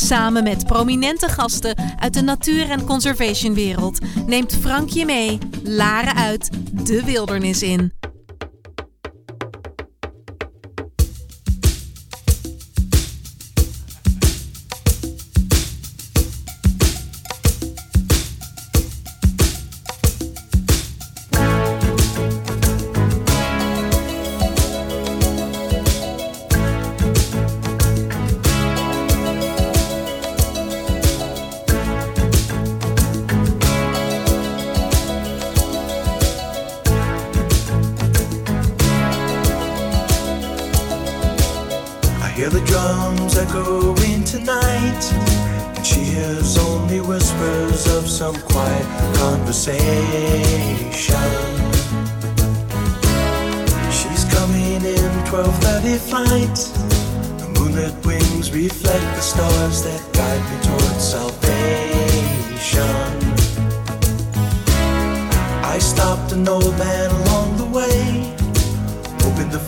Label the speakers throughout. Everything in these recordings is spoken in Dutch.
Speaker 1: Samen met prominente gasten uit de natuur- en conservationwereld neemt Frank je mee, Laren uit, de wildernis in.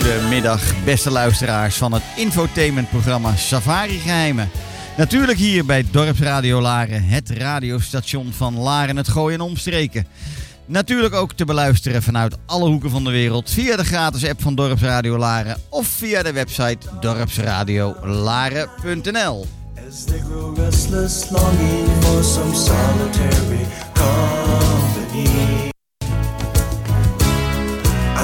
Speaker 2: time.
Speaker 3: Hele goede middag, beste luisteraars van het infotainmentprogramma Safari Geheimen. Natuurlijk hier bij Dorpsradio Laren, het radiostation van Laren, het Gooien en Omstreken. Natuurlijk ook te beluisteren vanuit alle hoeken van de wereld via de gratis app van Dorpsradio Laren of via de website dorpsradiolaren.nl.
Speaker 2: As they for some.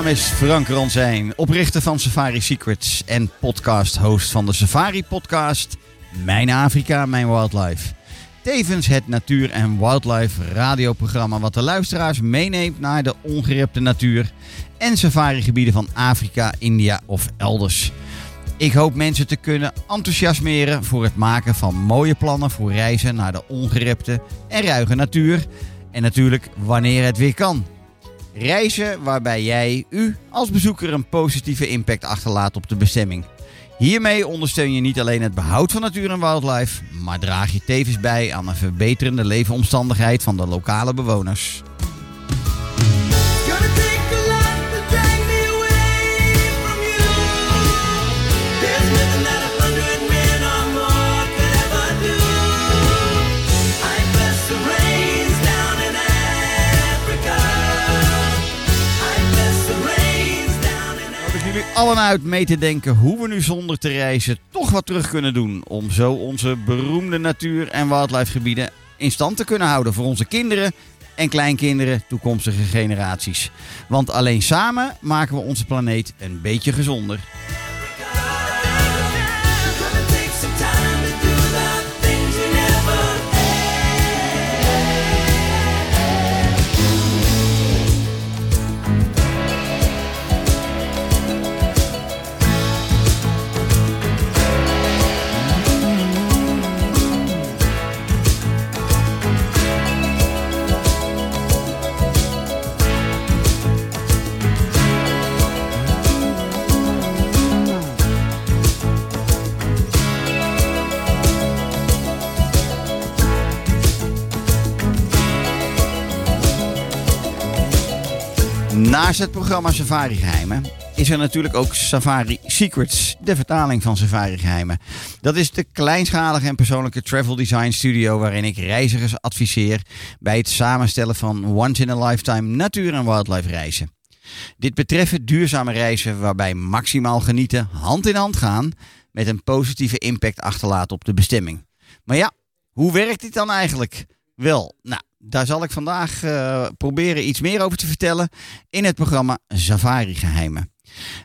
Speaker 3: Naam is Frank Ransijn, oprichter van Safari Secrets en podcast-host van de Safari Podcast Mijn Afrika, Mijn Wildlife. Tevens het natuur- en wildlife radioprogramma wat de luisteraars meeneemt naar de ongerepte natuur en safarigebieden van Afrika, India of elders. Ik hoop mensen te kunnen enthousiasmeren voor het maken van mooie plannen voor reizen naar de ongerepte en ruige natuur. En natuurlijk wanneer het weer kan. Reizen waarbij jij, u als bezoeker, een positieve impact achterlaat op de bestemming. Hiermee ondersteun je niet alleen het behoud van natuur en wildlife, maar draag je tevens bij aan een verbeterende leefomstandigheid van de lokale bewoners. Allen uit mee te denken hoe we nu zonder te reizen toch wat terug kunnen doen om zo onze beroemde natuur- en wildlifegebieden in stand te kunnen houden voor onze kinderen en kleinkinderen, toekomstige generaties. Want alleen samen maken we onze planeet een beetje gezonder. Naast het programma Safari Geheimen is er natuurlijk ook Safari Secrets, de vertaling van Safari Geheimen. Dat is de kleinschalige en persoonlijke travel design studio waarin ik reizigers adviseer bij het samenstellen van once in a lifetime natuur- en wildlife reizen. Dit betreft duurzame reizen waarbij maximaal genieten hand in hand gaan met een positieve impact achterlaten op de bestemming. Maar ja, hoe werkt dit dan eigenlijk? Wel, nou, daar zal ik vandaag eh, proberen iets meer over te vertellen in het programma Safari Geheimen.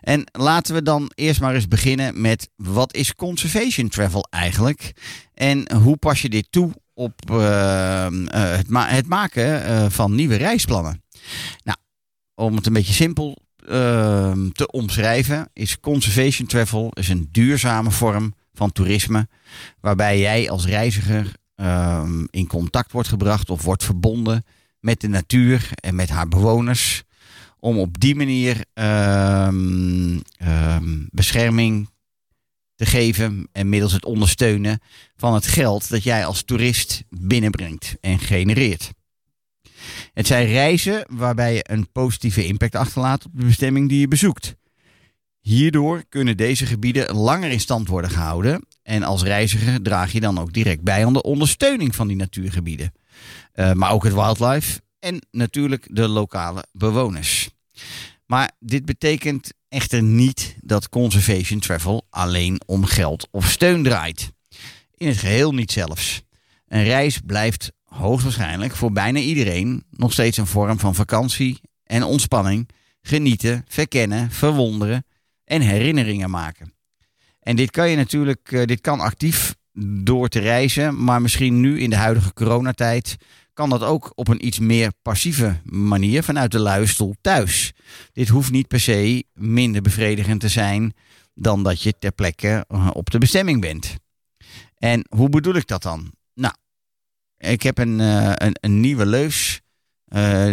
Speaker 3: En laten we dan eerst maar eens beginnen met wat is conservation travel eigenlijk? En hoe pas je dit toe op eh, eh, het, het maken van nieuwe reisplannen? Nou, om het een beetje simpel eh, te omschrijven, is conservation travel is een duurzame vorm van toerisme waarbij jij als reiziger ehm, in contact wordt gebracht of wordt verbonden met de natuur en met haar bewoners. Om op die manier ehm, ehm, bescherming te geven en middels het ondersteunen van het geld dat jij als toerist binnenbrengt en genereert. Het zijn reizen waarbij je een positieve impact achterlaat op de bestemming die je bezoekt. Hierdoor kunnen deze gebieden langer in stand worden gehouden en als reiziger draag je dan ook direct bij aan de ondersteuning van die natuurgebieden. Eh, maar ook het wildlife en natuurlijk de lokale bewoners. Maar dit betekent echter niet dat conservation travel alleen om geld of steun draait. In het geheel niet zelfs. Een reis blijft hoogstwaarschijnlijk voor bijna iedereen nog steeds een vorm van vakantie en ontspanning, genieten, verkennen, verwonderen en herinneringen maken. En dit kan je natuurlijk, eh, dit kan actief door te reizen, maar misschien nu in de huidige coronatijd kan dat ook op een iets meer passieve manier vanuit de luie stoel thuis. Dit hoeft niet per se minder bevredigend te zijn dan dat je ter plekke eh, op de bestemming bent. En hoe bedoel ik dat dan? Nou, ik heb een, eh, een, een nieuwe leus eh,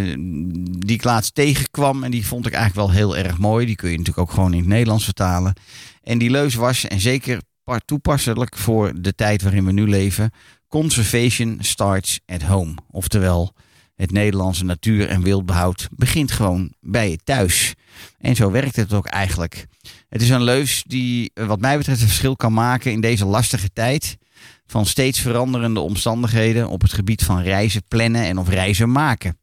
Speaker 3: die ik laatst tegenkwam en die vond ik eigenlijk wel heel erg mooi. Die kun je natuurlijk ook gewoon in het Nederlands vertalen. En die leus was, en zeker pa- toepasselijk voor de tijd waarin we nu leven, Conservation starts at home. Oftewel, het Nederlandse natuur- en wildbehoud begint gewoon bij je thuis. En zo werkt het ook eigenlijk. Het is een leus die, wat mij betreft, een verschil kan maken in deze lastige tijd van steeds veranderende omstandigheden op het gebied van reizen plannen en of reizen maken.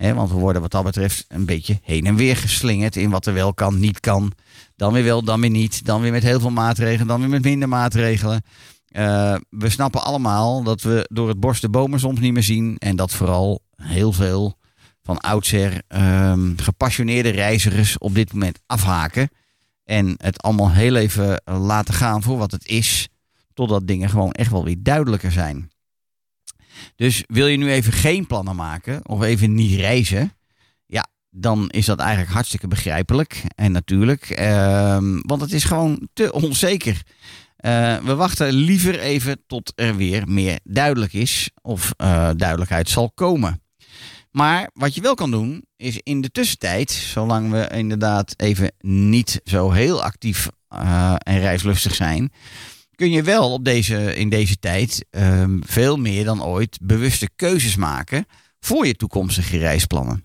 Speaker 3: Want we worden wat dat betreft een beetje heen en weer geslingerd in wat er wel kan, niet kan. Dan weer wel, dan weer niet. Dan weer met heel veel maatregelen, dan weer met minder maatregelen. Eh, we snappen allemaal dat we door het bos de bomen soms niet meer zien. En dat vooral heel veel van oudsher ehm, gepassioneerde reizigers op dit moment afhaken. En het allemaal heel even laten gaan voor wat het is. Totdat dingen gewoon echt wel weer duidelijker zijn. Dus wil je nu even geen plannen maken of even niet reizen, ja, dan is dat eigenlijk hartstikke begrijpelijk en natuurlijk. ehm, want het is gewoon te onzeker. Eh, we wachten liever even tot er weer meer duidelijk is of eh, duidelijkheid zal komen. Maar wat je wel kan doen, is in de tussentijd, zolang we inderdaad even niet zo heel actief eh, en reislustig zijn, kun je wel op deze, in deze tijd ehm, veel meer dan ooit bewuste keuzes maken voor je toekomstige reisplannen.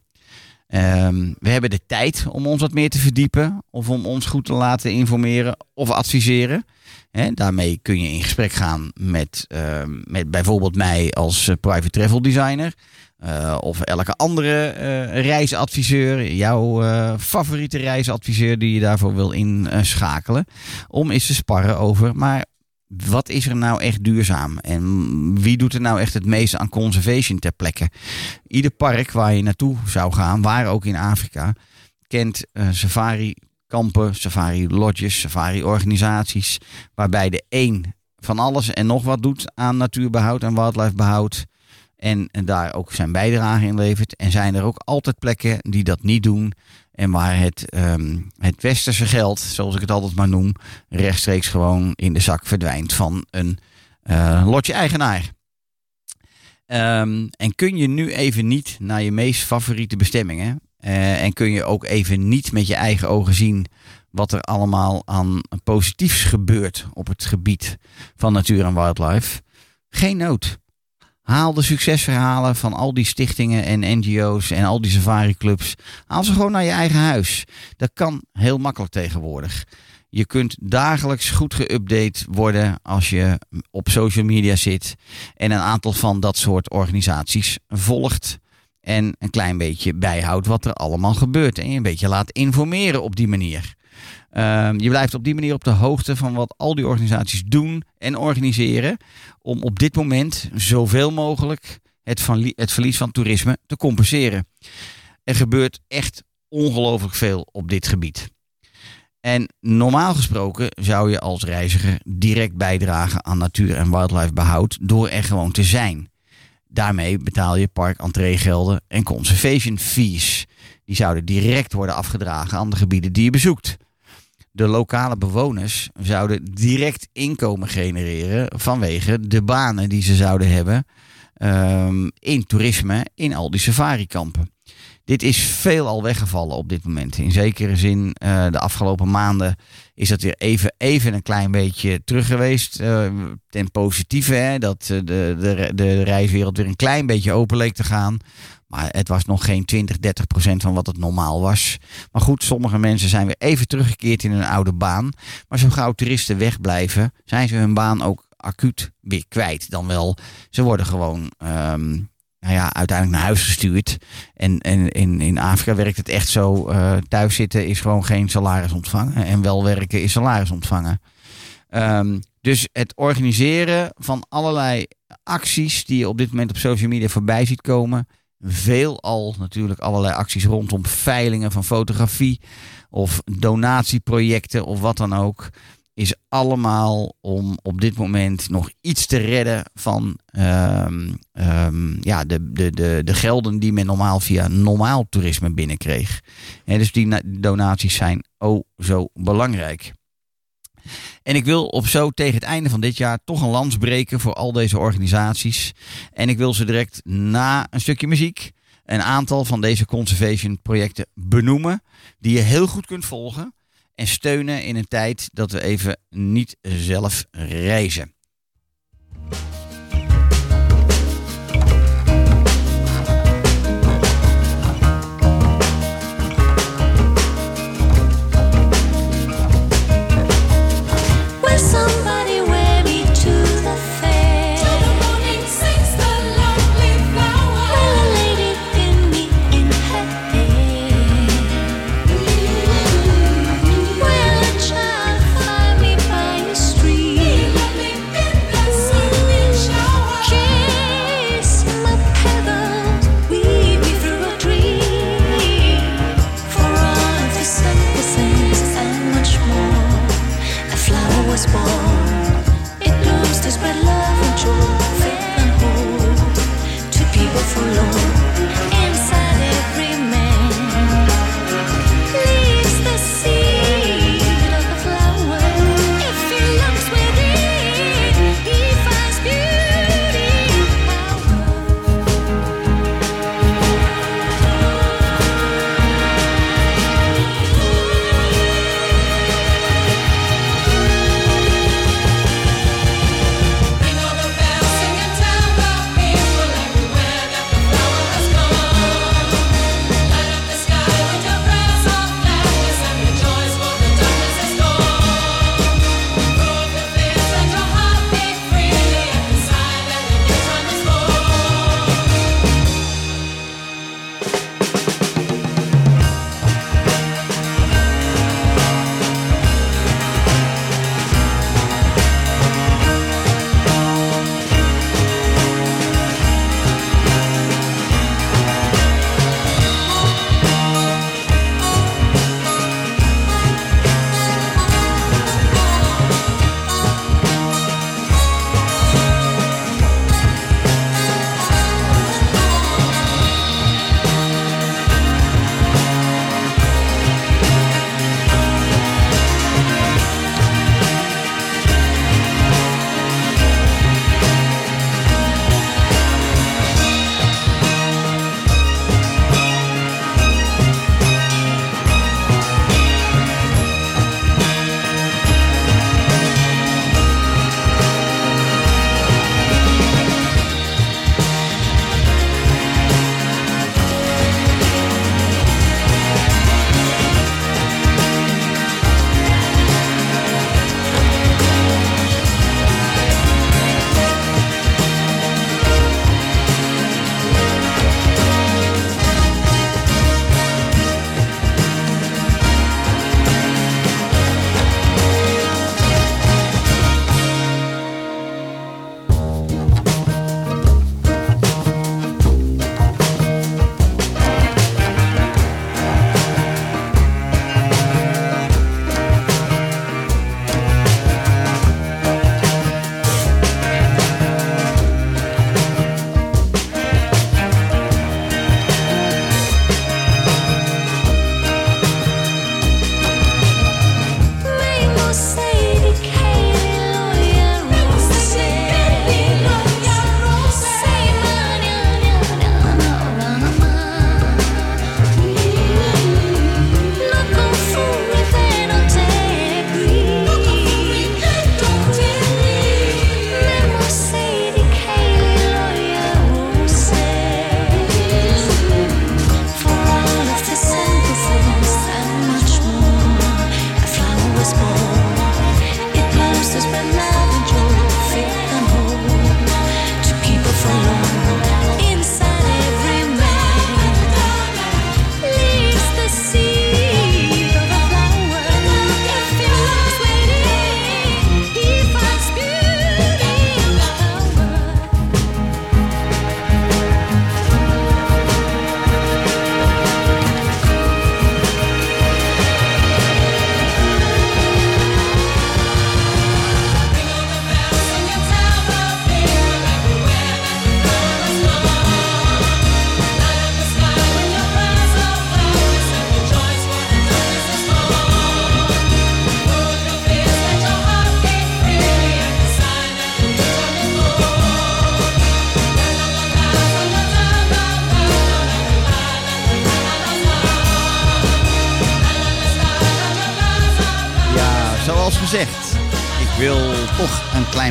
Speaker 3: Ehm, we hebben de tijd om ons wat meer te verdiepen of om ons goed te laten informeren of adviseren. Hè, daarmee kun je in gesprek gaan met, ehm, met bijvoorbeeld mij als eh, private travel designer. eh, of elke andere eh, reisadviseur, jouw favoriete reisadviseur die je daarvoor wil inschakelen. om eens te sparren over, maar wat is er nou echt duurzaam? En wie doet er nou echt het meeste aan conservation ter plekke? Ieder park waar je naartoe zou gaan, waar ook in Afrika, kent eh, safari kampen, safari lodges, safari organisaties, waarbij de een van alles en nog wat doet aan natuurbehoud en wildlifebehoud. En daar ook zijn bijdrage in levert. En zijn er ook altijd plekken die dat niet doen. En waar het, ehm, het westerse geld, zoals ik het altijd maar noem, rechtstreeks gewoon in de zak verdwijnt van een eh lotje-eigenaar. Ehm, en kun je nu even niet naar je meest favoriete bestemmingen. eh, en kun je ook even niet met je eigen ogen zien wat er allemaal aan positiefs gebeurt op het gebied van natuur en wildlife. Geen nood. Haal de succesverhalen van al die stichtingen en NGO's en al die safari-clubs. Haal ze gewoon naar je eigen huis. Dat kan heel makkelijk tegenwoordig. Je kunt dagelijks goed geüpdate worden als je op social media zit en een aantal van dat soort organisaties volgt. En een klein beetje bijhoudt wat er allemaal gebeurt. En je een beetje laat informeren op die manier. Ehm, je blijft op die manier op de hoogte van wat al die organisaties doen en organiseren. Om op dit moment zoveel mogelijk het, het verlies van toerisme te compenseren. Er gebeurt echt ongelooflijk veel op dit gebied. En normaal gesproken zou je als reiziger direct bijdragen aan natuur- en wildlife behoud door er gewoon te zijn. Daarmee betaal je park entreegelden en conservation fees. Die zouden direct worden afgedragen aan de gebieden die je bezoekt. De lokale bewoners zouden direct inkomen genereren vanwege de banen die ze zouden hebben ehm, in toerisme in al die safarikampen. Dit is veelal weggevallen op dit moment. In zekere zin, eh, de afgelopen maanden is dat weer even, even een klein beetje terug geweest. eh, ten positieve, hè, dat eh, de, de, de reiswereld weer een klein beetje open leek te gaan. Het was nog geen 20, 30 procent van wat het normaal was. Maar goed, sommige mensen zijn weer even teruggekeerd in hun oude baan. Maar zo gauw toeristen wegblijven, zijn ze hun baan ook acuut weer kwijt. Dan wel, ze worden gewoon ehm, nou ja, uiteindelijk naar huis gestuurd. En, en in, in Afrika werkt het echt zo. eh thuis zitten is gewoon geen salaris ontvangen. En wel werken is salaris ontvangen. Ehm, dus het organiseren van allerlei acties die je op dit moment op social media voorbij ziet komen. Veelal natuurlijk allerlei acties rondom veilingen van fotografie of donatieprojecten of wat dan ook. Is allemaal om op dit moment nog iets te redden van ehm, ehm, ja, de, de, de, de gelden die men normaal via normaal toerisme binnenkreeg. En dus die na- donaties zijn oh zo belangrijk. En ik wil op zo tegen het einde van dit jaar toch een lans breken voor al deze organisaties. En ik wil ze direct na een stukje muziek een aantal van deze conservation projecten benoemen. Die je heel goed kunt volgen en steunen in een tijd dat we even niet zelf reizen.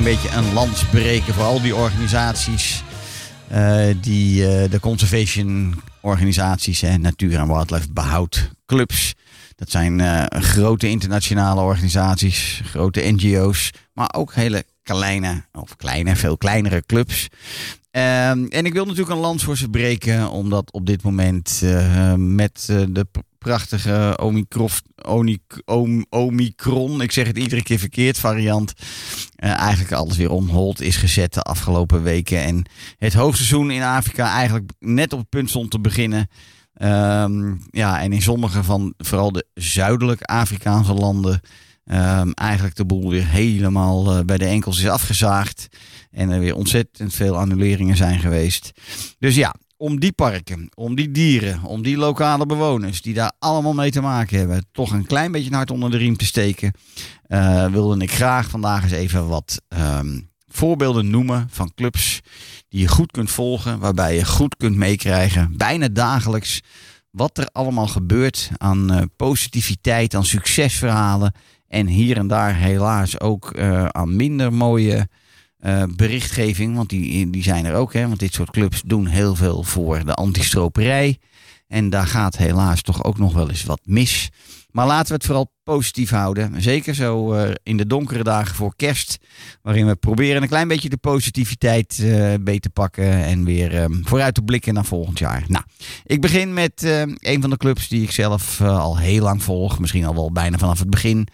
Speaker 3: Beetje een lans breken voor al die organisaties. eh, die eh, de conservation organisaties en natuur- en wildlife behoudclubs. Dat zijn eh, grote internationale organisaties, grote NGO's, maar ook hele kleine, of kleine, veel kleinere clubs. Ehm, en ik wil natuurlijk een lans voor ze breken, omdat op dit moment met de prachtige Omicron, Onic- Om- Omicron, ik zeg het iedere keer verkeerd, variant, eh, eigenlijk alles weer on hold is gezet de afgelopen weken. En het hoogseizoen in Afrika eigenlijk net op het punt stond te beginnen. Ehm, ja, en in sommige van vooral de zuidelijk Afrikaanse landen ehm, eigenlijk de boel weer helemaal eh, bij de enkels is afgezaagd. En er weer ontzettend veel annuleringen zijn geweest. Dus ja, om die parken, om die dieren, om die lokale bewoners die daar allemaal mee te maken hebben, toch een klein beetje een hart onder de riem te steken, eh, wilde ik graag vandaag eens even wat ehm, voorbeelden noemen van clubs die je goed kunt volgen, waarbij je goed kunt meekrijgen, bijna dagelijks, wat er allemaal gebeurt aan eh, positiviteit, aan succesverhalen en hier en daar helaas ook eh, aan minder mooie eh, berichtgeving, want die, die zijn er ook. Hè, want dit soort clubs doen heel veel voor de antistroperij. En daar gaat helaas toch ook nog wel eens wat mis. Maar laten we het vooral positief houden. Zeker zo eh, in de donkere dagen voor kerst. Waarin we proberen een klein beetje de positiviteit eh beet te pakken. En weer eh, vooruit te blikken naar volgend jaar. Nou, ik begin met eh, een van de clubs die ik zelf al heel lang volg. Misschien al wel bijna vanaf het begin.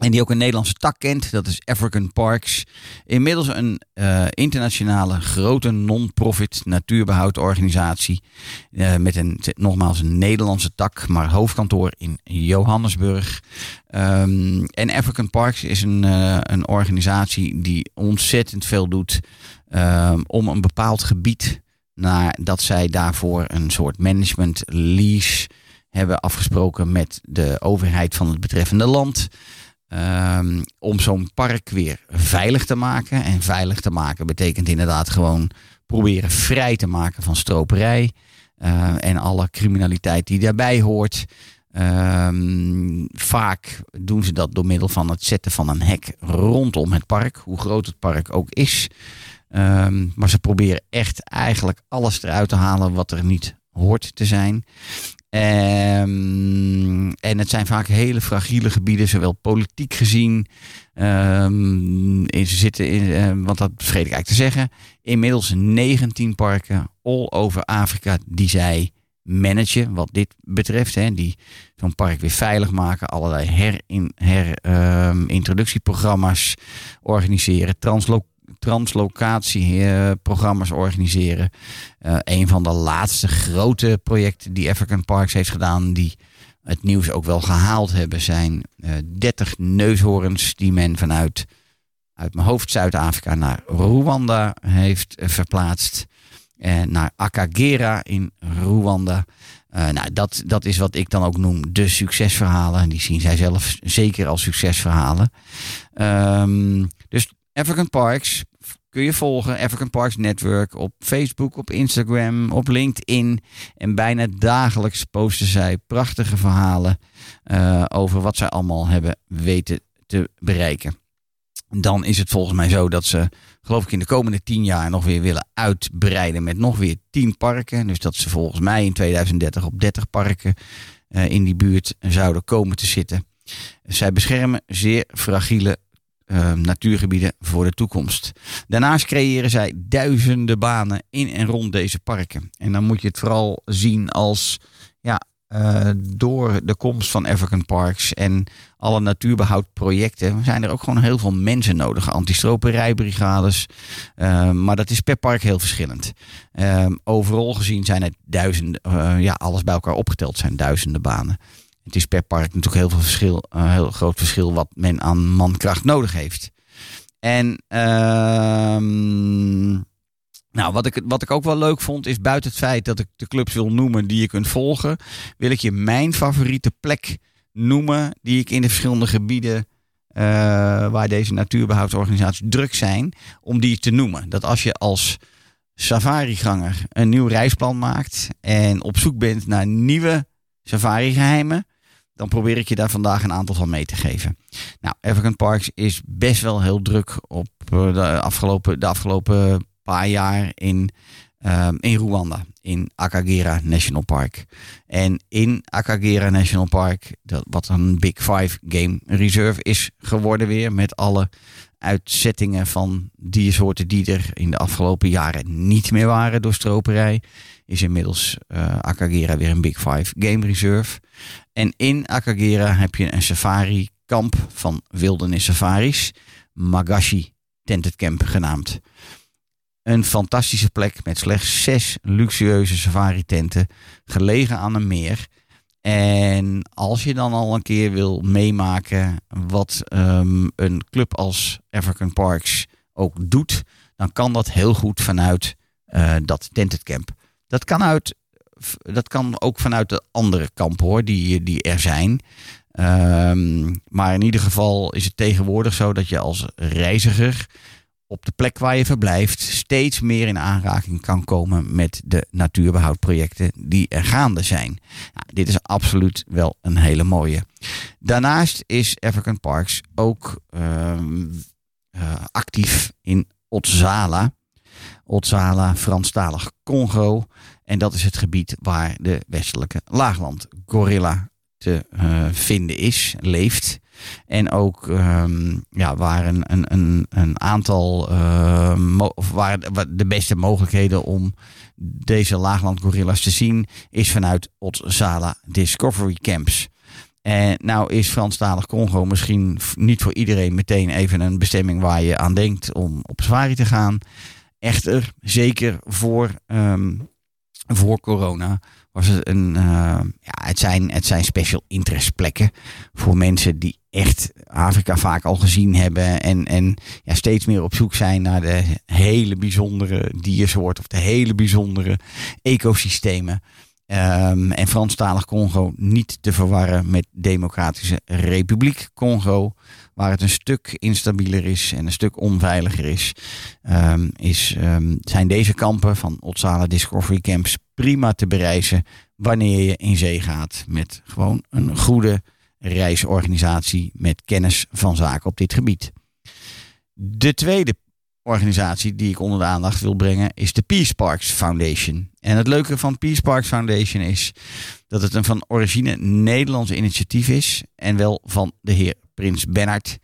Speaker 3: En die ook een Nederlandse tak kent. Dat is African Parks. Inmiddels een eh, internationale grote non-profit natuurbehoudorganisatie. eh, met een, nogmaals een Nederlandse tak, maar hoofdkantoor in Johannesburg. Ehm, en African Parks is een, eh, een organisatie die ontzettend veel doet ehm, om een bepaald gebied. Naar dat zij daarvoor een soort management lease hebben afgesproken met de overheid van het betreffende land. Ehm, om zo'n park weer veilig te maken. En veilig te maken betekent inderdaad gewoon proberen vrij te maken van stroperij. eh, en alle criminaliteit die daarbij hoort. Ehm, vaak doen ze dat door middel van het zetten van een hek rondom het park. Hoe groot het park ook is. Ehm, maar ze proberen echt eigenlijk alles eruit te halen wat er niet hoort te zijn. Ehm, en het zijn vaak hele fragiele gebieden, zowel politiek gezien. ehm, ze zitten in, eh, want dat vergeet ik eigenlijk te zeggen. Inmiddels 19 parken all over Afrika die zij managen, wat dit betreft. Hè, die zo'n park weer veilig maken, allerlei herin, her, ehm, introductieprogramma's organiseren, translocatieprogramma's organiseren. Eh, een van de laatste grote projecten die African Parks heeft gedaan, die het nieuws ook wel gehaald hebben, zijn eh 30 neushoorns die men vanuit uit mijn hoofd Zuid-Afrika naar Rwanda heeft eh, verplaatst. En naar Akagera in Rwanda. Nou, dat, dat is wat ik dan ook noem de succesverhalen. Die zien zij zelf zeker als succesverhalen. Ehm, dus African Parks kun je volgen. African Parks Network op Facebook, op Instagram, op LinkedIn. En bijna dagelijks posten zij prachtige verhalen eh, over wat zij allemaal hebben weten te bereiken. Dan is het volgens mij zo dat ze, geloof ik, in de komende tien jaar nog weer willen uitbreiden met nog weer tien parken. Dus dat ze volgens mij in 2030 op 30 parken eh, in die buurt zouden komen te zitten. Zij beschermen zeer fragiele eh, natuurgebieden voor de toekomst. Daarnaast creëren zij duizenden banen in en rond deze parken. En dan moet je het vooral zien als ja, eh, door de komst van African Parks en alle natuurbehoudprojecten zijn er ook gewoon heel veel mensen nodig. Antistroperijbrigades. Eh, maar dat is per park heel verschillend. Eh, overal gezien zijn het duizenden, eh, ja, alles bij elkaar opgeteld zijn duizenden banen. Het is per park natuurlijk heel veel verschil, een heel groot verschil wat men aan mankracht nodig heeft. En ehm, nou, wat ik, wat ik ook wel leuk vond, is buiten het feit dat ik de clubs wil noemen die je kunt volgen, wil ik je mijn favoriete plek noemen die ik in de verschillende gebieden eh, waar deze natuurbehoudsorganisaties druk zijn, om die te noemen. Dat als je als safariganger een nieuw reisplan maakt en op zoek bent naar nieuwe safari-geheimen, dan probeer ik je daar vandaag een aantal van mee te geven. Nou, African Parks is best wel heel druk op eh, de afgelopen, de afgelopen paar jaar in, ehm, in Rwanda, in Akagera National Park. En in Akagera National Park, dat, wat een Big Five Game Reserve is geworden weer, met alle uitzettingen van diersoorten die er in de afgelopen jaren niet meer waren door stroperij, is inmiddels eh Akagera weer een Big Five Game Reserve. En in Akagera heb je een safari kamp van wildernis safaris, Magashi Tented Camp genaamd. Een fantastische plek met slechts zes luxueuze safari tenten, gelegen aan een meer. En als je dan al een keer wil meemaken wat ehm, een club als African Parks ook doet, dan kan dat heel goed vanuit eh, dat tented camp. Dat kan, uit, dat kan ook vanuit de andere kampen hoor, die, die er zijn. Ehm, maar in ieder geval is het tegenwoordig zo dat je als reiziger op de plek waar je verblijft steeds meer in aanraking kan komen met de natuurbehoudprojecten die er gaande zijn. Nou, dit is absoluut wel een hele mooie. Daarnaast is African Parks ook ehm, eh, actief in Otzala. Otzala, Franstalig Congo. En dat is het gebied waar de westelijke laagland gorilla te eh, vinden is, leeft. En ook ehm, ja, waar een, een, een, aantal eh, waar de beste mogelijkheden om deze laaglandgorilla's te zien, is vanuit Otzala Discovery Camps. En nou is Franstalig Congo misschien niet voor iedereen meteen even een bestemming waar je aan denkt om op safari te gaan. Echter, zeker voor, ehm, voor corona was het een. eh, ja, het zijn, het zijn special interest plekken voor mensen die echt Afrika vaak al gezien hebben. En, en ja, steeds meer op zoek zijn naar de hele bijzondere diersoorten of de hele bijzondere ecosystemen. Ehm, en Franstalig Congo niet te verwarren met Democratische Republiek Congo, waar het een stuk instabieler is en een stuk onveiliger is. Ehm, is ehm, zijn deze kampen van Otsala Discovery Camps prima te bereizen wanneer je in zee gaat met gewoon een goede reisorganisatie met kennis van zaken op dit gebied. De tweede organisatie die ik onder de aandacht wil brengen is de Peace Parks Foundation. En het leuke van Peace Parks Foundation is dat het een van origine Nederlands initiatief is en wel van de heer Prins Bernhard.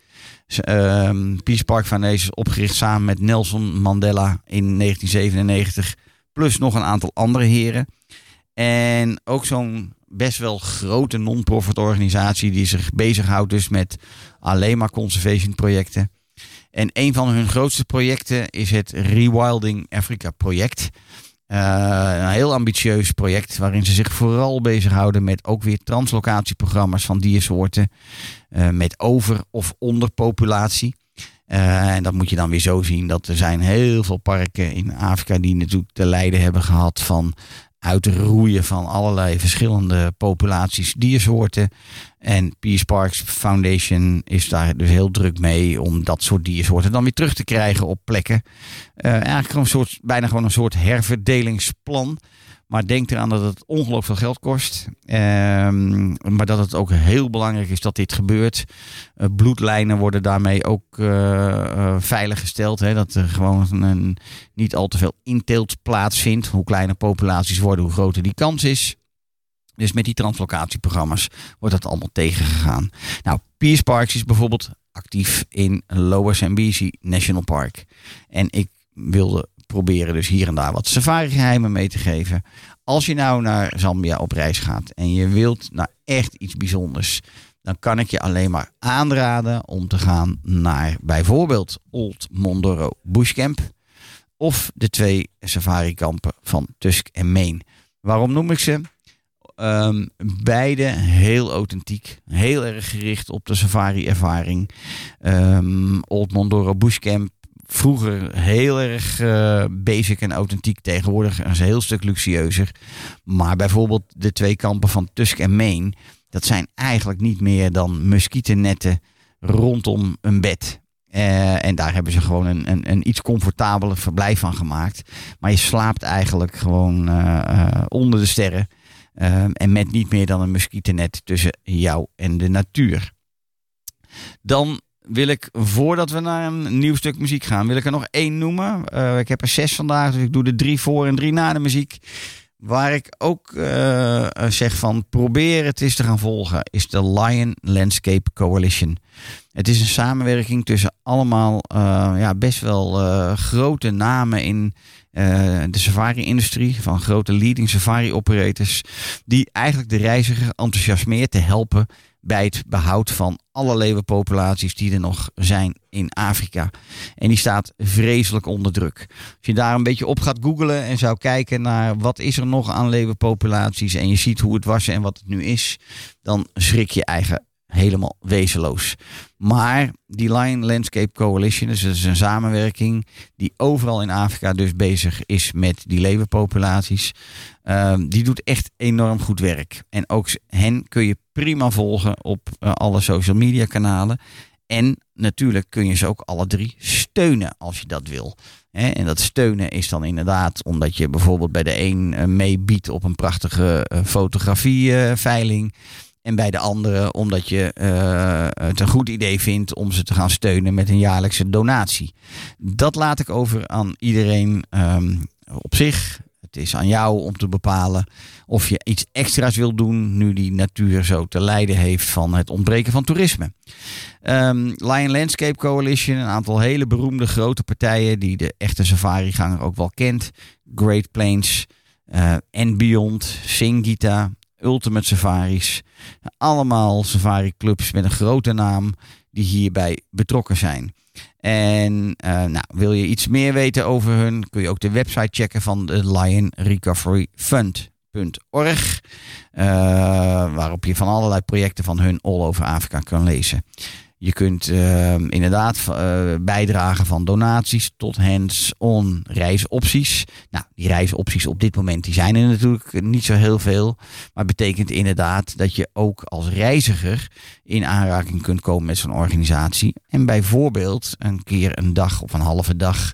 Speaker 3: Ehm, Peace Park Foundation is opgericht samen met Nelson Mandela in 1997, plus nog een aantal andere heren. En ook zo'n best wel grote non-profit organisatie die zich bezighoudt dus met alleen maar conservation projecten. En een van hun grootste projecten is het Rewilding Africa project. Eh, een heel ambitieus project waarin ze zich vooral bezighouden met ook weer translocatieprogramma's van diersoorten. eh, met over- of onderpopulatie. Eh, en dat moet je dan weer zo zien dat er zijn heel veel parken in Afrika die natuurlijk te lijden hebben gehad van uitroeien van allerlei verschillende populaties diersoorten. En Peace Parks Foundation is daar dus heel druk mee om dat soort diersoorten dan weer terug te krijgen op plekken. Eh, eigenlijk een soort, bijna gewoon een soort herverdelingsplan. Maar denk eraan dat het ongelooflijk veel geld kost. Ehm, maar dat het ook heel belangrijk is dat dit gebeurt. Eh, bloedlijnen worden daarmee ook eh, eh, veiliggesteld. Hè? Dat er gewoon een, niet al te veel inteelt plaatsvindt. Hoe kleiner populaties worden, hoe groter die kans is. Dus met die translocatieprogramma's wordt dat allemaal tegengegaan. Nou, Peace Parks is bijvoorbeeld actief in Lower Zambezi National Park. En ik wilde proberen dus hier en daar wat safari-geheimen mee te geven. Als je nou naar Zambia op reis gaat en je wilt naar echt iets bijzonders, dan kan ik je alleen maar aanraden om te gaan naar bijvoorbeeld Old Mondoro Bushcamp of de twee safari-kampen van Tusk en Maine. Waarom noem ik ze? Ehm, beide heel authentiek, heel erg gericht op de safari-ervaring. Ehm, Old Mondoro Bushcamp vroeger heel erg eh, basic en authentiek. Tegenwoordig is een heel stuk luxueuzer. Maar bijvoorbeeld de twee kampen van Tusk en Maine, dat zijn eigenlijk niet meer dan muskietennetten rondom een bed. Eh, en daar hebben ze gewoon een, een, een iets comfortabeler verblijf van gemaakt. Maar je slaapt eigenlijk gewoon eh, onder de sterren. En met niet meer dan een muskietennet tussen jou en de natuur. Dan wil ik, voordat we naar een nieuw stuk muziek gaan, wil ik er nog één noemen. Eh, ik heb er zes vandaag, dus ik doe er drie voor en drie na de muziek. Waar ik ook eh, eh, zeg van probeer het eens te gaan volgen, is de Lion Landscape Coalition. Het is een samenwerking tussen allemaal ja, best wel grote namen in de safari-industrie. Van grote leading safari-operators. Die eigenlijk de reiziger enthousiasmeert te helpen bij het behoud van alle leeuwenpopulaties die er nog zijn in Afrika. En die staat vreselijk onder druk. Als je daar een beetje op gaat googlen en zou kijken naar wat is er nog aan leeuwenpopulaties en je ziet hoe het was en wat het nu is, dan schrik je eigen helemaal wezenloos. Maar die Lion Landscape Coalition, dus dat is een samenwerking die overal in Afrika dus bezig is met die leeuwenpopulaties. Ehm, die doet echt enorm goed werk. En ook hen kun je prima volgen op eh, alle social media kanalen. En natuurlijk kun je ze ook alle drie steunen als je dat wil. En dat steunen is dan inderdaad omdat je bijvoorbeeld bij de een eh, meebiedt op een prachtige eh, fotografieveiling. En bij de andere omdat je eh, het een goed idee vindt om ze te gaan steunen met een jaarlijkse donatie. Dat laat ik over aan iedereen ehm, op zich. Het is aan jou om te bepalen of je iets extra's wil doen nu die natuur zo te lijden heeft van het ontbreken van toerisme. Ehm, Lion Landscape Coalition, een aantal hele beroemde grote partijen die de echte safari-ganger ook wel kent. Great Plains eh and Beyond, Singita, Ultimate Safaris. Allemaal safari-clubs met een grote naam die hierbij betrokken zijn. En eh, nou, wil je iets meer weten over hun, kun je ook de website checken van de Lion Recovery Fund.org. eh, waarop je van allerlei projecten van hun all over Afrika kan lezen. Je kunt eh, inderdaad eh, bijdragen van donaties tot hands-on reisopties. Nou, die reisopties op dit moment die zijn er natuurlijk niet zo heel veel. Maar betekent inderdaad dat je ook als reiziger in aanraking kunt komen met zo'n organisatie. En bijvoorbeeld een keer een dag of een halve dag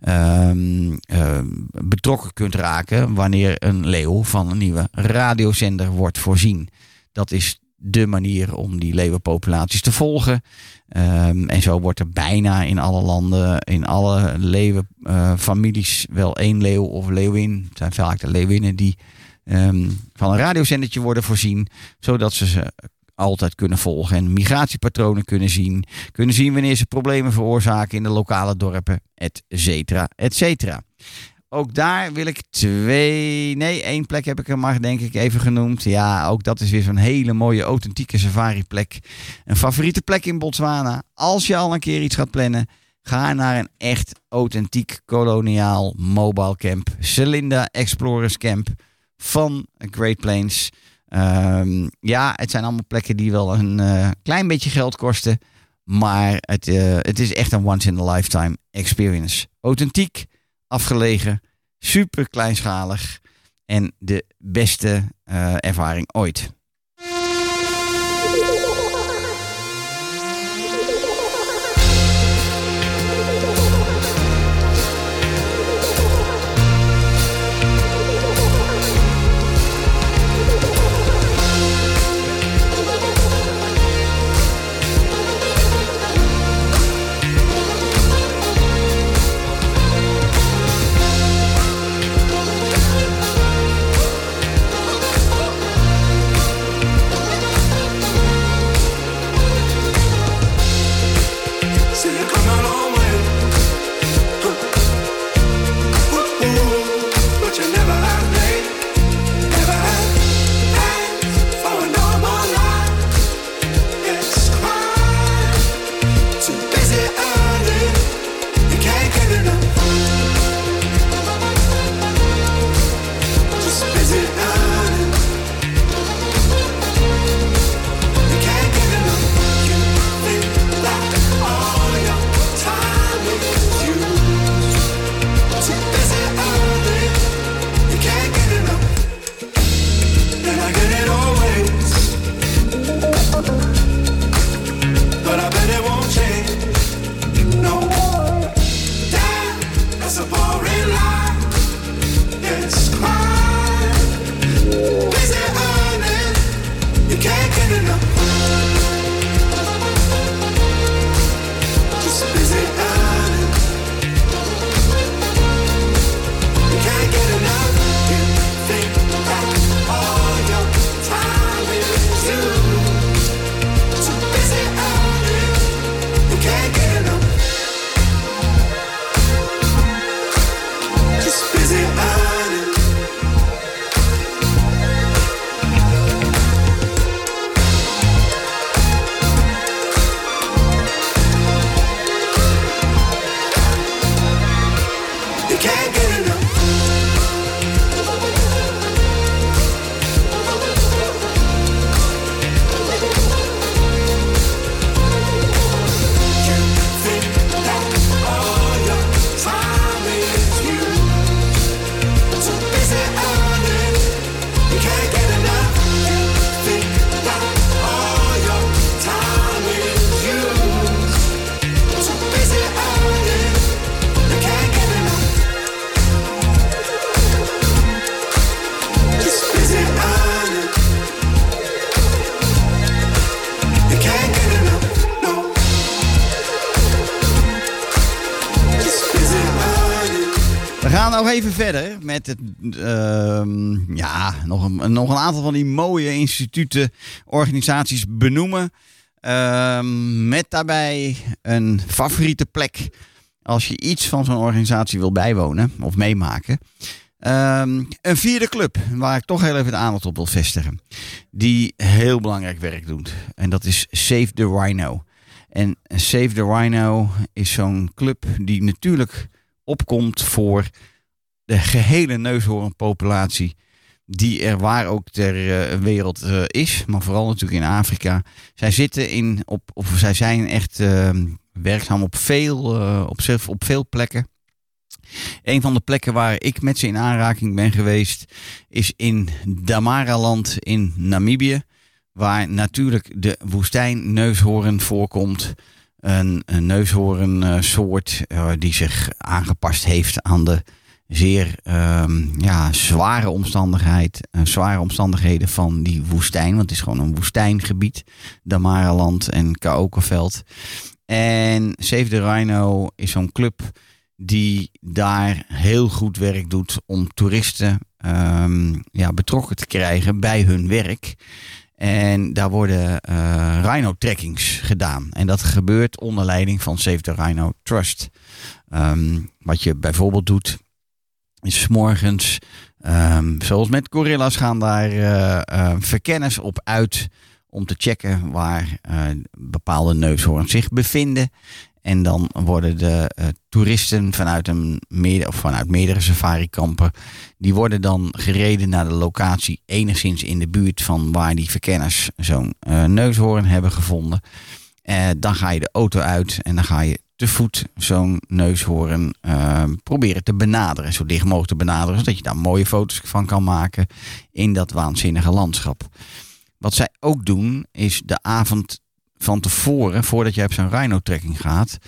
Speaker 3: ehm, ehm, betrokken kunt raken wanneer een leeuw van een nieuwe radiozender wordt voorzien. Dat is de manier om die leeuwenpopulaties te volgen. Ehm, en zo wordt er bijna in alle landen, in alle leeuwenfamilies, wel één leeuw of leeuwin. Het zijn vaak de leeuwinnen die ehm, van een radiozendertje worden voorzien. Zodat ze ze altijd kunnen volgen en migratiepatronen kunnen zien. Kunnen zien wanneer ze problemen veroorzaken in de lokale dorpen, et cetera, et cetera. Ook daar wil ik twee, nee, één plek heb ik er maar denk ik even genoemd. Ja, ook dat is weer zo'n hele mooie authentieke safari plek. Een favoriete plek in Botswana. Als je al een keer iets gaat plannen, ga naar een echt authentiek koloniaal mobile camp. Celinda Explorers Camp van Great Plains. Ehm, ja, het zijn allemaal plekken die wel een eh, klein beetje geld kosten. Maar het, eh, het is echt een once in a lifetime experience. Authentiek, afgelegen, super kleinschalig en de beste eh, ervaring ooit. Nog even verder met het, ehm, ja, nog een, nog een aantal van die mooie instituten, organisaties benoemen. Ehm, met daarbij een favoriete plek als je iets van zo'n organisatie wil bijwonen of meemaken. Ehm, een vierde club waar ik toch heel even de aandacht op wil vestigen. Die heel belangrijk werk doet. En dat is Save the Rhino. En Save the Rhino is zo'n club die natuurlijk opkomt voor de gehele neushoornpopulatie die er waar ook ter eh, wereld eh, is, maar vooral natuurlijk in Afrika. Zij zitten in, op, of zij zijn echt eh, werkzaam op veel, eh, op, op veel plekken. Een van de plekken waar ik met ze in aanraking ben geweest is in Damaraland in Namibië. Waar natuurlijk de woestijnneushoorn voorkomt. Een, een neushoornsoort die zich aangepast heeft aan de zeer ehm, ja, zware, omstandigheid, eh, zware omstandigheden van die woestijn. Want het is gewoon een woestijngebied. Damaraland en Kaokoveld. En Save the Rhino is zo'n club die daar heel goed werk doet om toeristen ehm, ja, betrokken te krijgen bij hun werk. En daar worden eh rhino-trekkings gedaan. En dat gebeurt onder leiding van Save the Rhino Trust. Ehm, wat je bijvoorbeeld doet, is morgens, ehm, zoals met gorilla's, gaan daar eh, eh, verkenners op uit om te checken waar eh, bepaalde neushoorns zich bevinden. En dan worden de eh, toeristen vanuit, een of vanuit meerdere safarikampen, die worden dan gereden naar de locatie enigszins in de buurt van waar die verkenners zo'n eh, neushoorn hebben gevonden. Eh, dan ga je de auto uit en dan ga je te voet zo'n neushoorn eh, proberen te benaderen. Zo dicht mogelijk te benaderen, zodat je daar mooie foto's van kan maken in dat waanzinnige landschap. Wat zij ook doen, is de avond van tevoren, voordat jij op zo'n rhino-trekking gaat.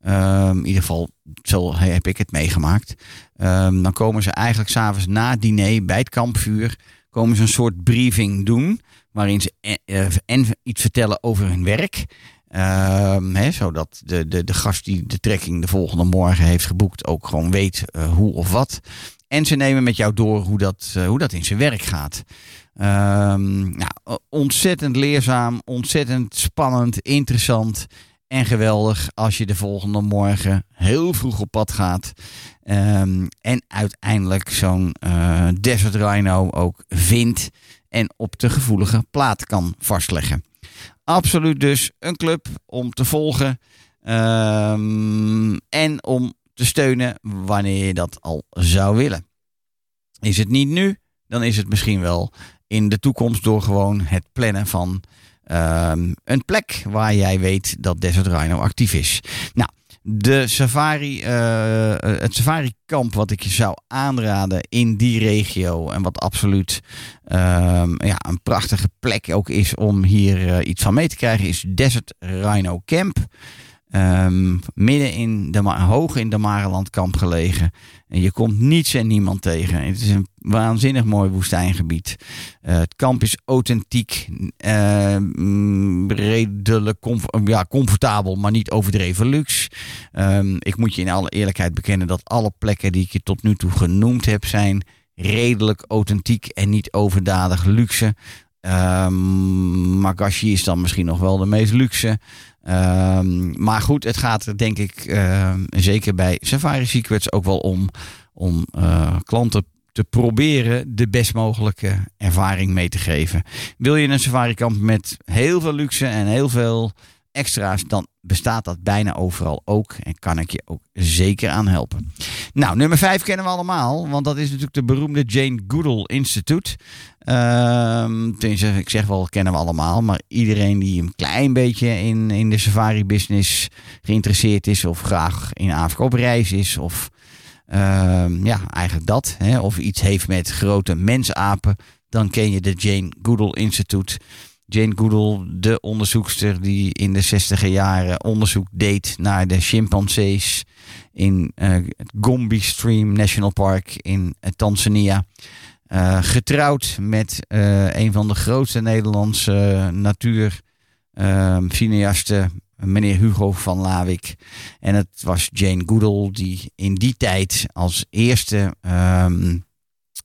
Speaker 3: ehm, in ieder geval, zo heb ik het meegemaakt. ehm, dan komen ze eigenlijk s'avonds na het diner bij het kampvuur. komen ze een soort briefing doen. waarin ze en, eh, en iets vertellen over hun werk. Ehm, zodat de, de, de gast die de trekking de volgende morgen heeft geboekt. ook gewoon weet eh, hoe of wat. En ze nemen met jou door hoe dat, eh, hoe dat in zijn werk gaat. Nou, ontzettend leerzaam, ontzettend spannend, interessant en geweldig als je de volgende morgen heel vroeg op pad gaat. Ehm, en uiteindelijk zo'n eh, Desert Rhino ook vindt en op de gevoelige plaat kan vastleggen. Absoluut dus een club om te volgen ehm, en om te steunen wanneer je dat al zou willen. Is het niet nu, dan is het misschien wel in de toekomst door gewoon het plannen van ehm, een plek waar jij weet dat Desert Rhino actief is. Nou, de safari, eh, het safari-kamp wat ik je zou aanraden in die regio en wat absoluut ehm, ja, een prachtige plek ook is om hier eh, iets van mee te krijgen, is Desert Rhino Camp. Ehm, midden in de hoog in de Marelandkamp gelegen. En je komt niets en niemand tegen. Het is een waanzinnig mooi woestijngebied. Eh, het kamp is authentiek, eh, mm, redelijk ja, comfortabel, maar niet overdreven luxe. Ehm, ik moet je in alle eerlijkheid bekennen dat alle plekken die ik je tot nu toe genoemd heb, zijn redelijk authentiek en niet overdadig luxe. Ehm Magashi is dan misschien nog wel de meest luxe. Ehm, maar goed, het gaat er denk ik ehm, zeker bij Safari Secrets ook wel om, om eh, klanten te proberen de best mogelijke ervaring mee te geven. Wil je een safari kamp met heel veel luxe en heel veel extra's, dan bestaat dat bijna overal ook. En kan ik je ook zeker aan helpen. Nou, nummer 5 kennen we allemaal, want dat is natuurlijk de beroemde Jane Goodall Institute. Ehm ik zeg wel, kennen we allemaal. Maar iedereen die een klein beetje in, in de safari-business geïnteresseerd is, of graag in Afrika op reis is, of ehm, ja, eigenlijk dat. Hè, of iets heeft met grote mensapen, dan ken je de Jane Goodall Institute. Jane Goodall, de onderzoekster die in de 60 jaren onderzoek deed naar de chimpansees in eh, het Gombe Stream National Park in eh, Tanzania. Eh, getrouwd met een van de grootste Nederlandse natuur, ehm, meneer Hugo van Lawik. En het was Jane Goodall die in die tijd als eerste ehm,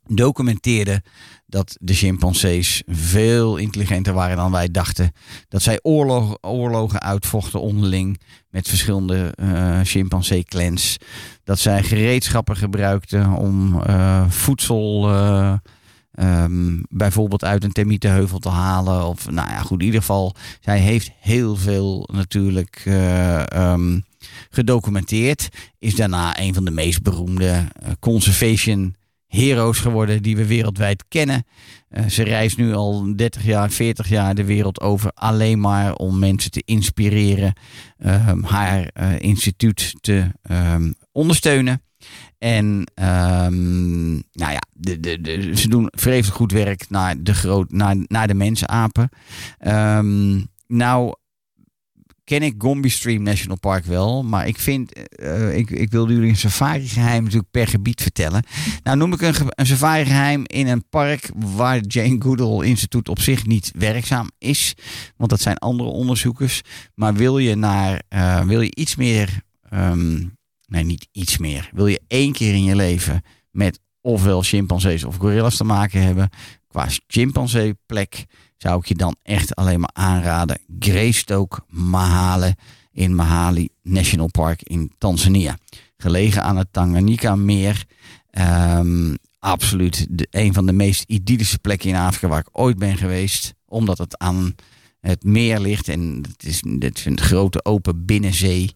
Speaker 3: documenteerde dat de chimpansees veel intelligenter waren dan wij dachten. Dat zij oorlog, oorlogen uitvochten onderling met verschillende eh chimpansee-clans. Dat zij gereedschappen gebruikten om eh, voedsel eh, ehm, bijvoorbeeld uit een termietenheuvel te halen. Of nou ja, goed, in ieder geval, zij heeft heel veel natuurlijk eh, ehm, gedocumenteerd. Is daarna een van de meest beroemde conservation heroes geworden die we wereldwijd kennen. Eh, ze reist nu al 30 jaar, 40 jaar de wereld over alleen maar om mensen te inspireren, ehm, haar eh, instituut te ehm, ondersteunen. En ehm, nou ja, de, de, ze doen vreselijk goed werk naar de, groot, naar, naar de mensapen. Ehm nou ken ik Gombe Stream National Park wel. Maar ik vind, eh, ik, ik wilde jullie een safari geheim natuurlijk per gebied vertellen. Nou noem ik een, safari geheim in een park waar Jane Goodall Instituut op zich niet werkzaam is. Want dat zijn andere onderzoekers. Maar wil je naar, eh, wil je iets meer, ehm, nee niet iets meer. Wil je één keer in je leven met ofwel chimpansees of gorillas te maken hebben. Qua chimpansee plek zou ik je dan echt alleen maar aanraden. Greystoke Mahale in Mahali National Park in Tanzania. Gelegen aan het Tanganyika-meer. Ehm, absoluut de, een van de meest idyllische plekken in Afrika waar ik ooit ben geweest. Omdat het aan het meer ligt en het is, het een grote open binnenzee.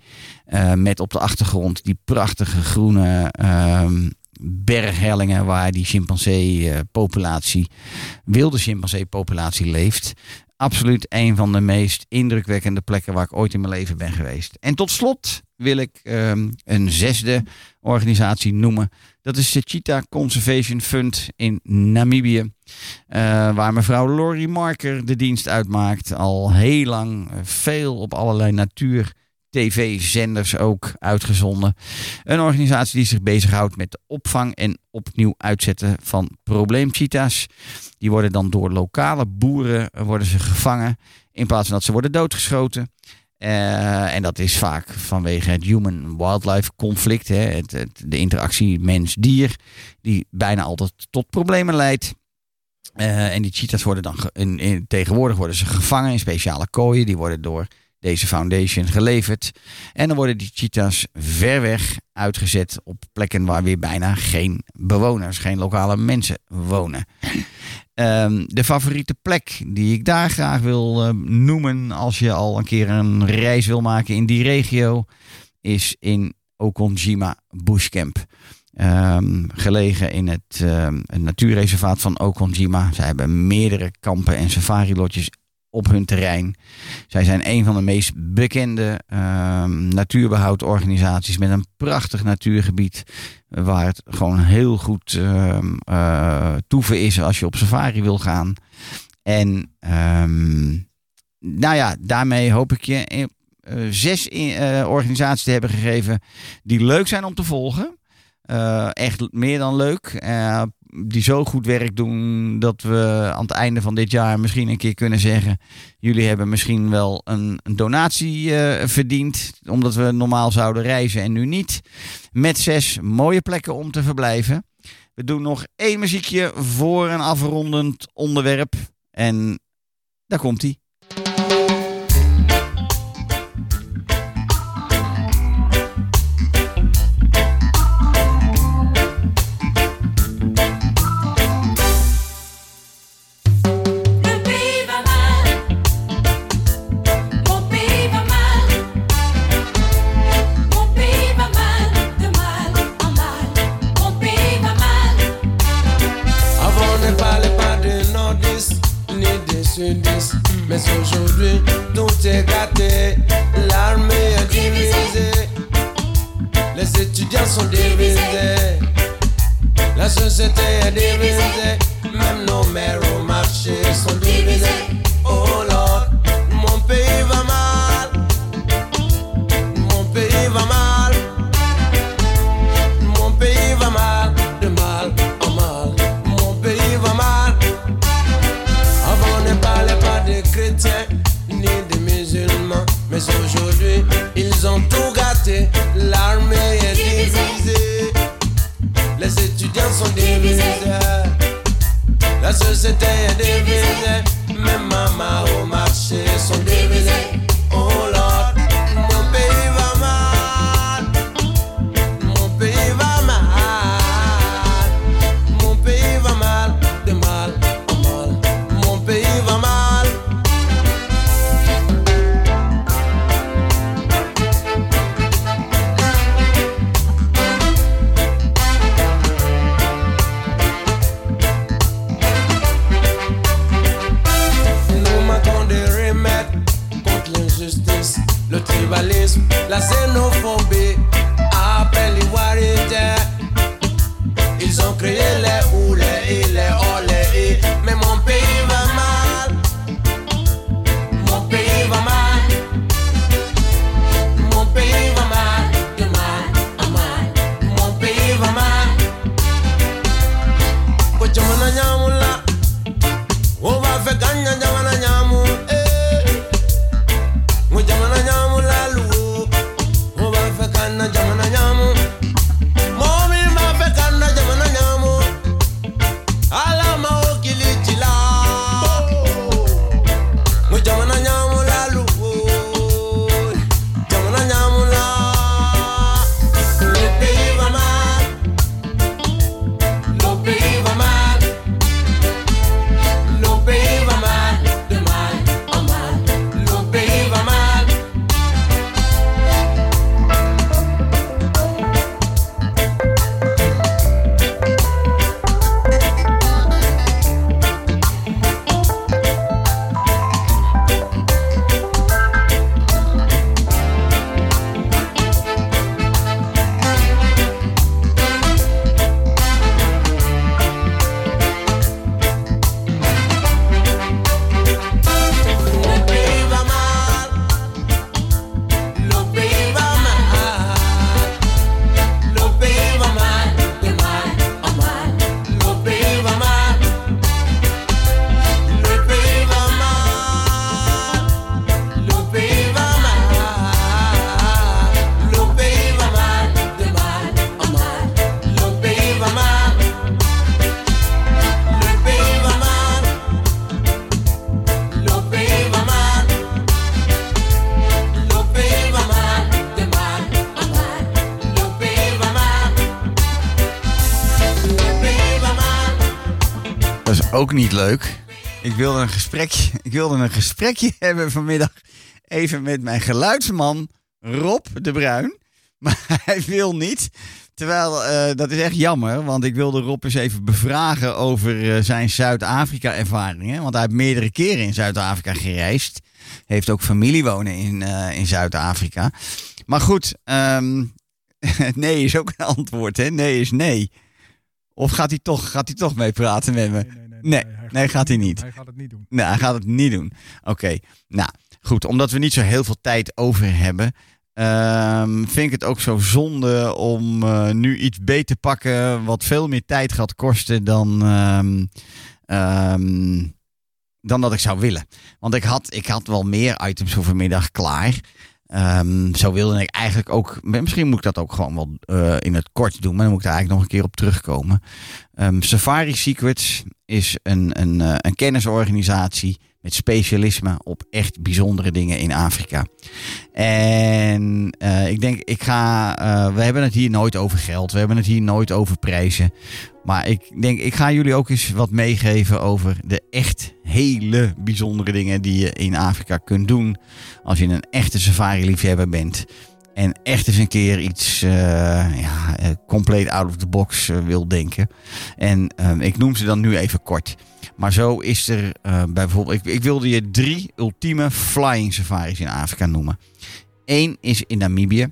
Speaker 3: eh, met op de achtergrond die prachtige groene ehm, berghellingen waar die chimpansee-populatie, wilde chimpansee-populatie leeft. Absoluut een van de meest indrukwekkende plekken waar ik ooit in mijn leven ben geweest. En tot slot wil ik ehm, een zesde organisatie noemen. Dat is de Cheetah Conservation Fund in Namibië. eh, waar mevrouw Laurie Marker de dienst uitmaakt. Al heel lang eh, veel op allerlei natuur tv-zenders ook uitgezonden. Een organisatie die zich bezighoudt met de opvang en opnieuw uitzetten van probleemcheetahs. Die worden dan door lokale boeren eh, worden ze gevangen in plaats van dat ze worden doodgeschoten. Eh, en dat is vaak vanwege het human-wildlife conflict, hè, het, de interactie mens-dier, die bijna altijd tot problemen leidt. Eh, en die cheetahs worden dan in- tegenwoordig worden ze gevangen in speciale kooien. Die worden door deze foundation geleverd. En dan worden die cheetahs ver weg uitgezet op plekken waar weer bijna geen bewoners, geen lokale mensen wonen. Ehm, de favoriete plek die ik daar graag wil eh, noemen als je al een keer een reis wil maken in die regio, is in Okonjima Bushcamp. Ehm, gelegen in het, het natuurreservaat van Okonjima. Zij hebben meerdere kampen en safari-lotjes op hun terrein. Zij zijn een van de meest bekende ehm, natuurbehoudorganisaties met een prachtig natuurgebied. Waar het gewoon heel goed ehm eh, toeven is als je op safari wil gaan. En ehm, nou ja, daarmee hoop ik je eh, zes eh, organisaties te hebben gegeven die leuk zijn om te volgen. Echt meer dan leuk. Die zo goed werk doen dat we aan het einde van dit jaar misschien een keer kunnen zeggen: jullie hebben misschien wel een, donatie eh, verdiend, omdat we normaal zouden reizen en nu niet. Met zes mooie plekken om te verblijven. We doen nog één muziekje voor een afrondend onderwerp. En daar komt hij. Niet leuk. Ik wilde een gesprekje, ik wilde een gesprekje hebben vanmiddag even met mijn geluidsman Rob de Bruin. Maar hij wil niet. Terwijl, eh, dat is echt jammer, want ik wilde Rob eens even bevragen over eh, zijn Zuid-Afrika-ervaringen. Want hij heeft meerdere keren in Zuid-Afrika gereisd. Heeft ook familie wonen in, eh, in Zuid-Afrika. Maar goed, ehm, nee is ook een antwoord, hè? Nee is nee. Of gaat hij toch, gaat hij toch mee praten met me? Nee, nee, gaat hij niet.
Speaker 4: Hij gaat het niet doen.
Speaker 3: Nee, hij gaat het niet doen. Oké, nou goed, omdat we niet zo heel veel tijd over hebben, ehm, vind ik het ook zo zonde om eh, nu iets beter te pakken wat veel meer tijd gaat kosten dan, ehm, ehm, dan dat ik zou willen. Want ik had, ik had wel meer items voor vanmiddag klaar. Zo wilde ik eigenlijk ook. Misschien moet ik dat ook gewoon wel eh, in het kort doen, maar dan moet ik daar eigenlijk nog een keer op terugkomen. Safari Secrets is een, een, eh, een kennisorganisatie met specialisme op echt bijzondere dingen in Afrika. En eh, ik denk, ik ga. eh, we hebben het hier nooit over geld, we hebben het hier nooit over prijzen. Maar ik denk, ik ga jullie ook eens wat meegeven over de echt hele bijzondere dingen die je in Afrika kunt doen. Als je een echte safari-liefhebber bent. En echt eens een keer iets eh, ja, eh, compleet out of the box eh, wil denken. En eh, ik noem ze dan nu even kort. Maar zo is er bijvoorbeeld. Ik, ik wilde je drie ultieme flying safaris in Afrika noemen. Eén is in Namibië.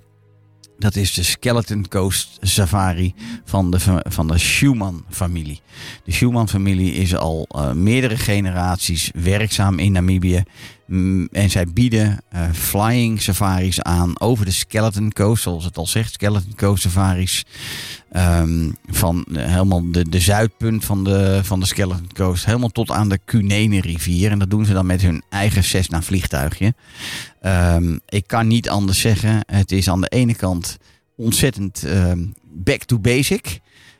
Speaker 3: Dat is de Skeleton Coast Safari van de, van de Schumann-familie. De Schumann-familie is al meerdere generaties werkzaam in Namibië. Mm, en zij bieden eh, flying safaris aan over de Skeleton Coast, zoals het al zegt, Skeleton Coast safaris. Ehm, van eh, helemaal de, de zuidpunt van de, van de Skeleton Coast, helemaal tot aan de Cunene rivier. En dat doen ze dan met hun eigen Cessna vliegtuigje. Ehm, ik kan niet anders zeggen. Het is aan de ene kant ontzettend ehm, back to basic.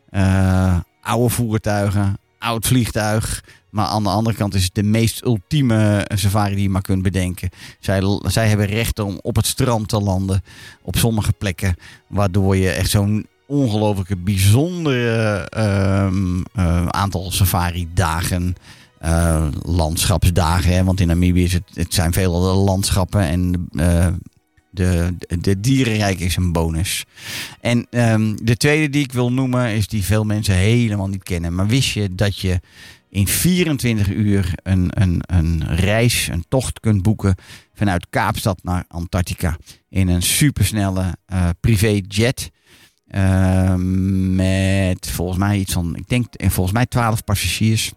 Speaker 3: Eh, oude voertuigen, oud vliegtuig. Maar aan de andere kant is het de meest ultieme safari die je maar kunt bedenken. Zij, zij hebben recht om op het strand te landen op sommige plekken. Waardoor je echt zo'n ongelooflijke bijzondere ehm, eh, aantal safari-dagen eh, landschapsdagen. Hè? Want in Namibië is het, het zijn veel landschappen en eh, de, de dierenrijk is een bonus. En ehm, de tweede die ik wil noemen is die veel mensen helemaal niet kennen. Maar wist je dat je in 24 uur een, een, een reis, een tocht kunt boeken vanuit Kaapstad naar Antarctica in een supersnelle eh privéjet. Ehm, met volgens mij iets van, ik denk eh, volgens mij 12 passagiers.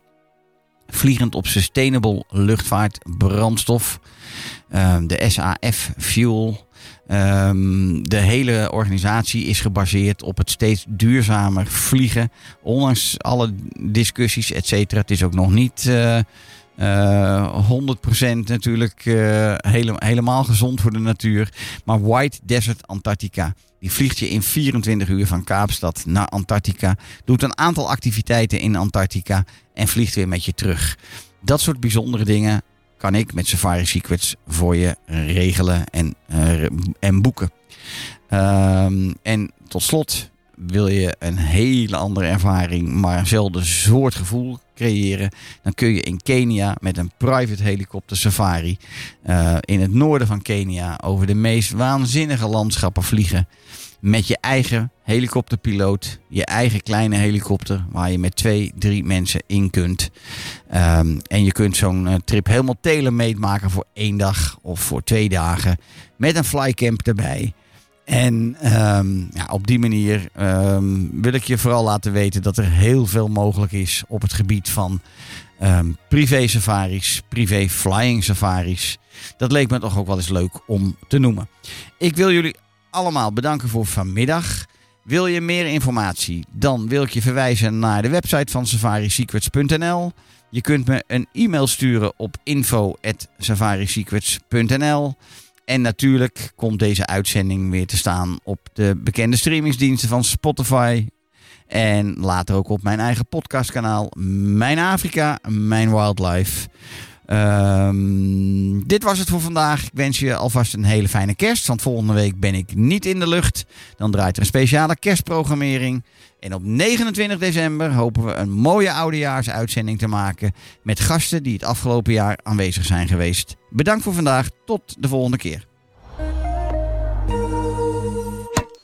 Speaker 3: Vliegend op sustainable luchtvaart, brandstof. Ehm, de SAF Fuel. Ehm, de hele organisatie is gebaseerd op het steeds duurzamer vliegen. Ondanks alle discussies, et cetera. Het is ook nog niet eh, eh, 100% natuurlijk eh, hele- helemaal gezond voor de natuur. Maar White Desert Antarctica. Die vliegt je in 24 uur van Kaapstad naar Antarctica. Doet een aantal activiteiten in Antarctica. En vliegt weer met je terug. Dat soort bijzondere dingen kan ik met Safari Secrets voor je regelen en, eh, en boeken. Ehm, en tot slot wil je een hele andere ervaring, maar eenzelfde soort gevoel creëren, dan kun je in Kenia met een private helikopter safari eh, in het noorden van Kenia over de meest waanzinnige landschappen vliegen. Met je eigen helikopterpiloot, je eigen kleine helikopter, waar je met twee, drie mensen in kunt. Ehm, en je kunt zo'n eh, trip helemaal tailor-made maken voor één dag of voor twee dagen. Met een flycamp erbij. En ehm, ja, op die manier ehm, wil ik je vooral laten weten dat er heel veel mogelijk is op het gebied van privé safaris, privé flying safaris. Dat leek me toch ook wel eens leuk om te noemen. Ik wil jullie allemaal bedanken voor vanmiddag. Wil je meer informatie? Dan wil ik je verwijzen naar de website van safarisecrets.nl. Je kunt me een e-mail sturen op info.safarisecrets.nl. En natuurlijk komt deze uitzending weer te staan op de bekende streamingsdiensten van Spotify. En later ook op mijn eigen podcastkanaal Mijn Afrika, Mijn Wildlife. Ehm, dit was het voor vandaag. Ik wens je alvast een hele fijne kerst. Want volgende week ben ik niet in de lucht. Dan draait er een speciale kerstprogrammering. En op 29 december hopen we een mooie oudejaarsuitzending te maken. Met gasten die het afgelopen jaar aanwezig zijn geweest. Bedankt voor vandaag. Tot de volgende keer.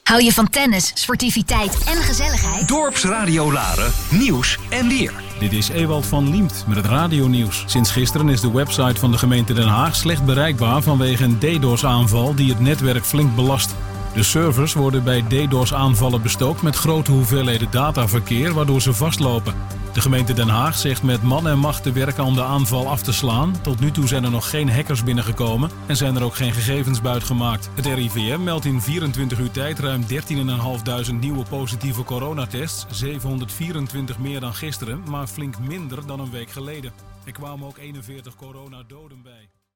Speaker 4: Hou je van tennis, sportiviteit en gezelligheid?
Speaker 5: Dorpsradio Laren, nieuws en weer.
Speaker 6: Dit is Ewald van Liemt met het radionieuws. Sinds gisteren is de website van de gemeente Den Haag slecht bereikbaar vanwege een DDoS-aanval die het netwerk flink belast. De servers worden bij DDoS-aanvallen bestookt met grote hoeveelheden dataverkeer, waardoor ze vastlopen. De gemeente Den Haag zegt met man en macht te werken om de aanval af te slaan. Tot nu toe zijn er nog geen hackers binnengekomen en zijn er ook geen gegevens buitgemaakt. Het RIVM meldt in 24 uur tijd ruim 13.500 nieuwe positieve coronatests. 724 meer dan gisteren, maar flink minder dan een week geleden. Er kwamen ook 41 coronadoden bij.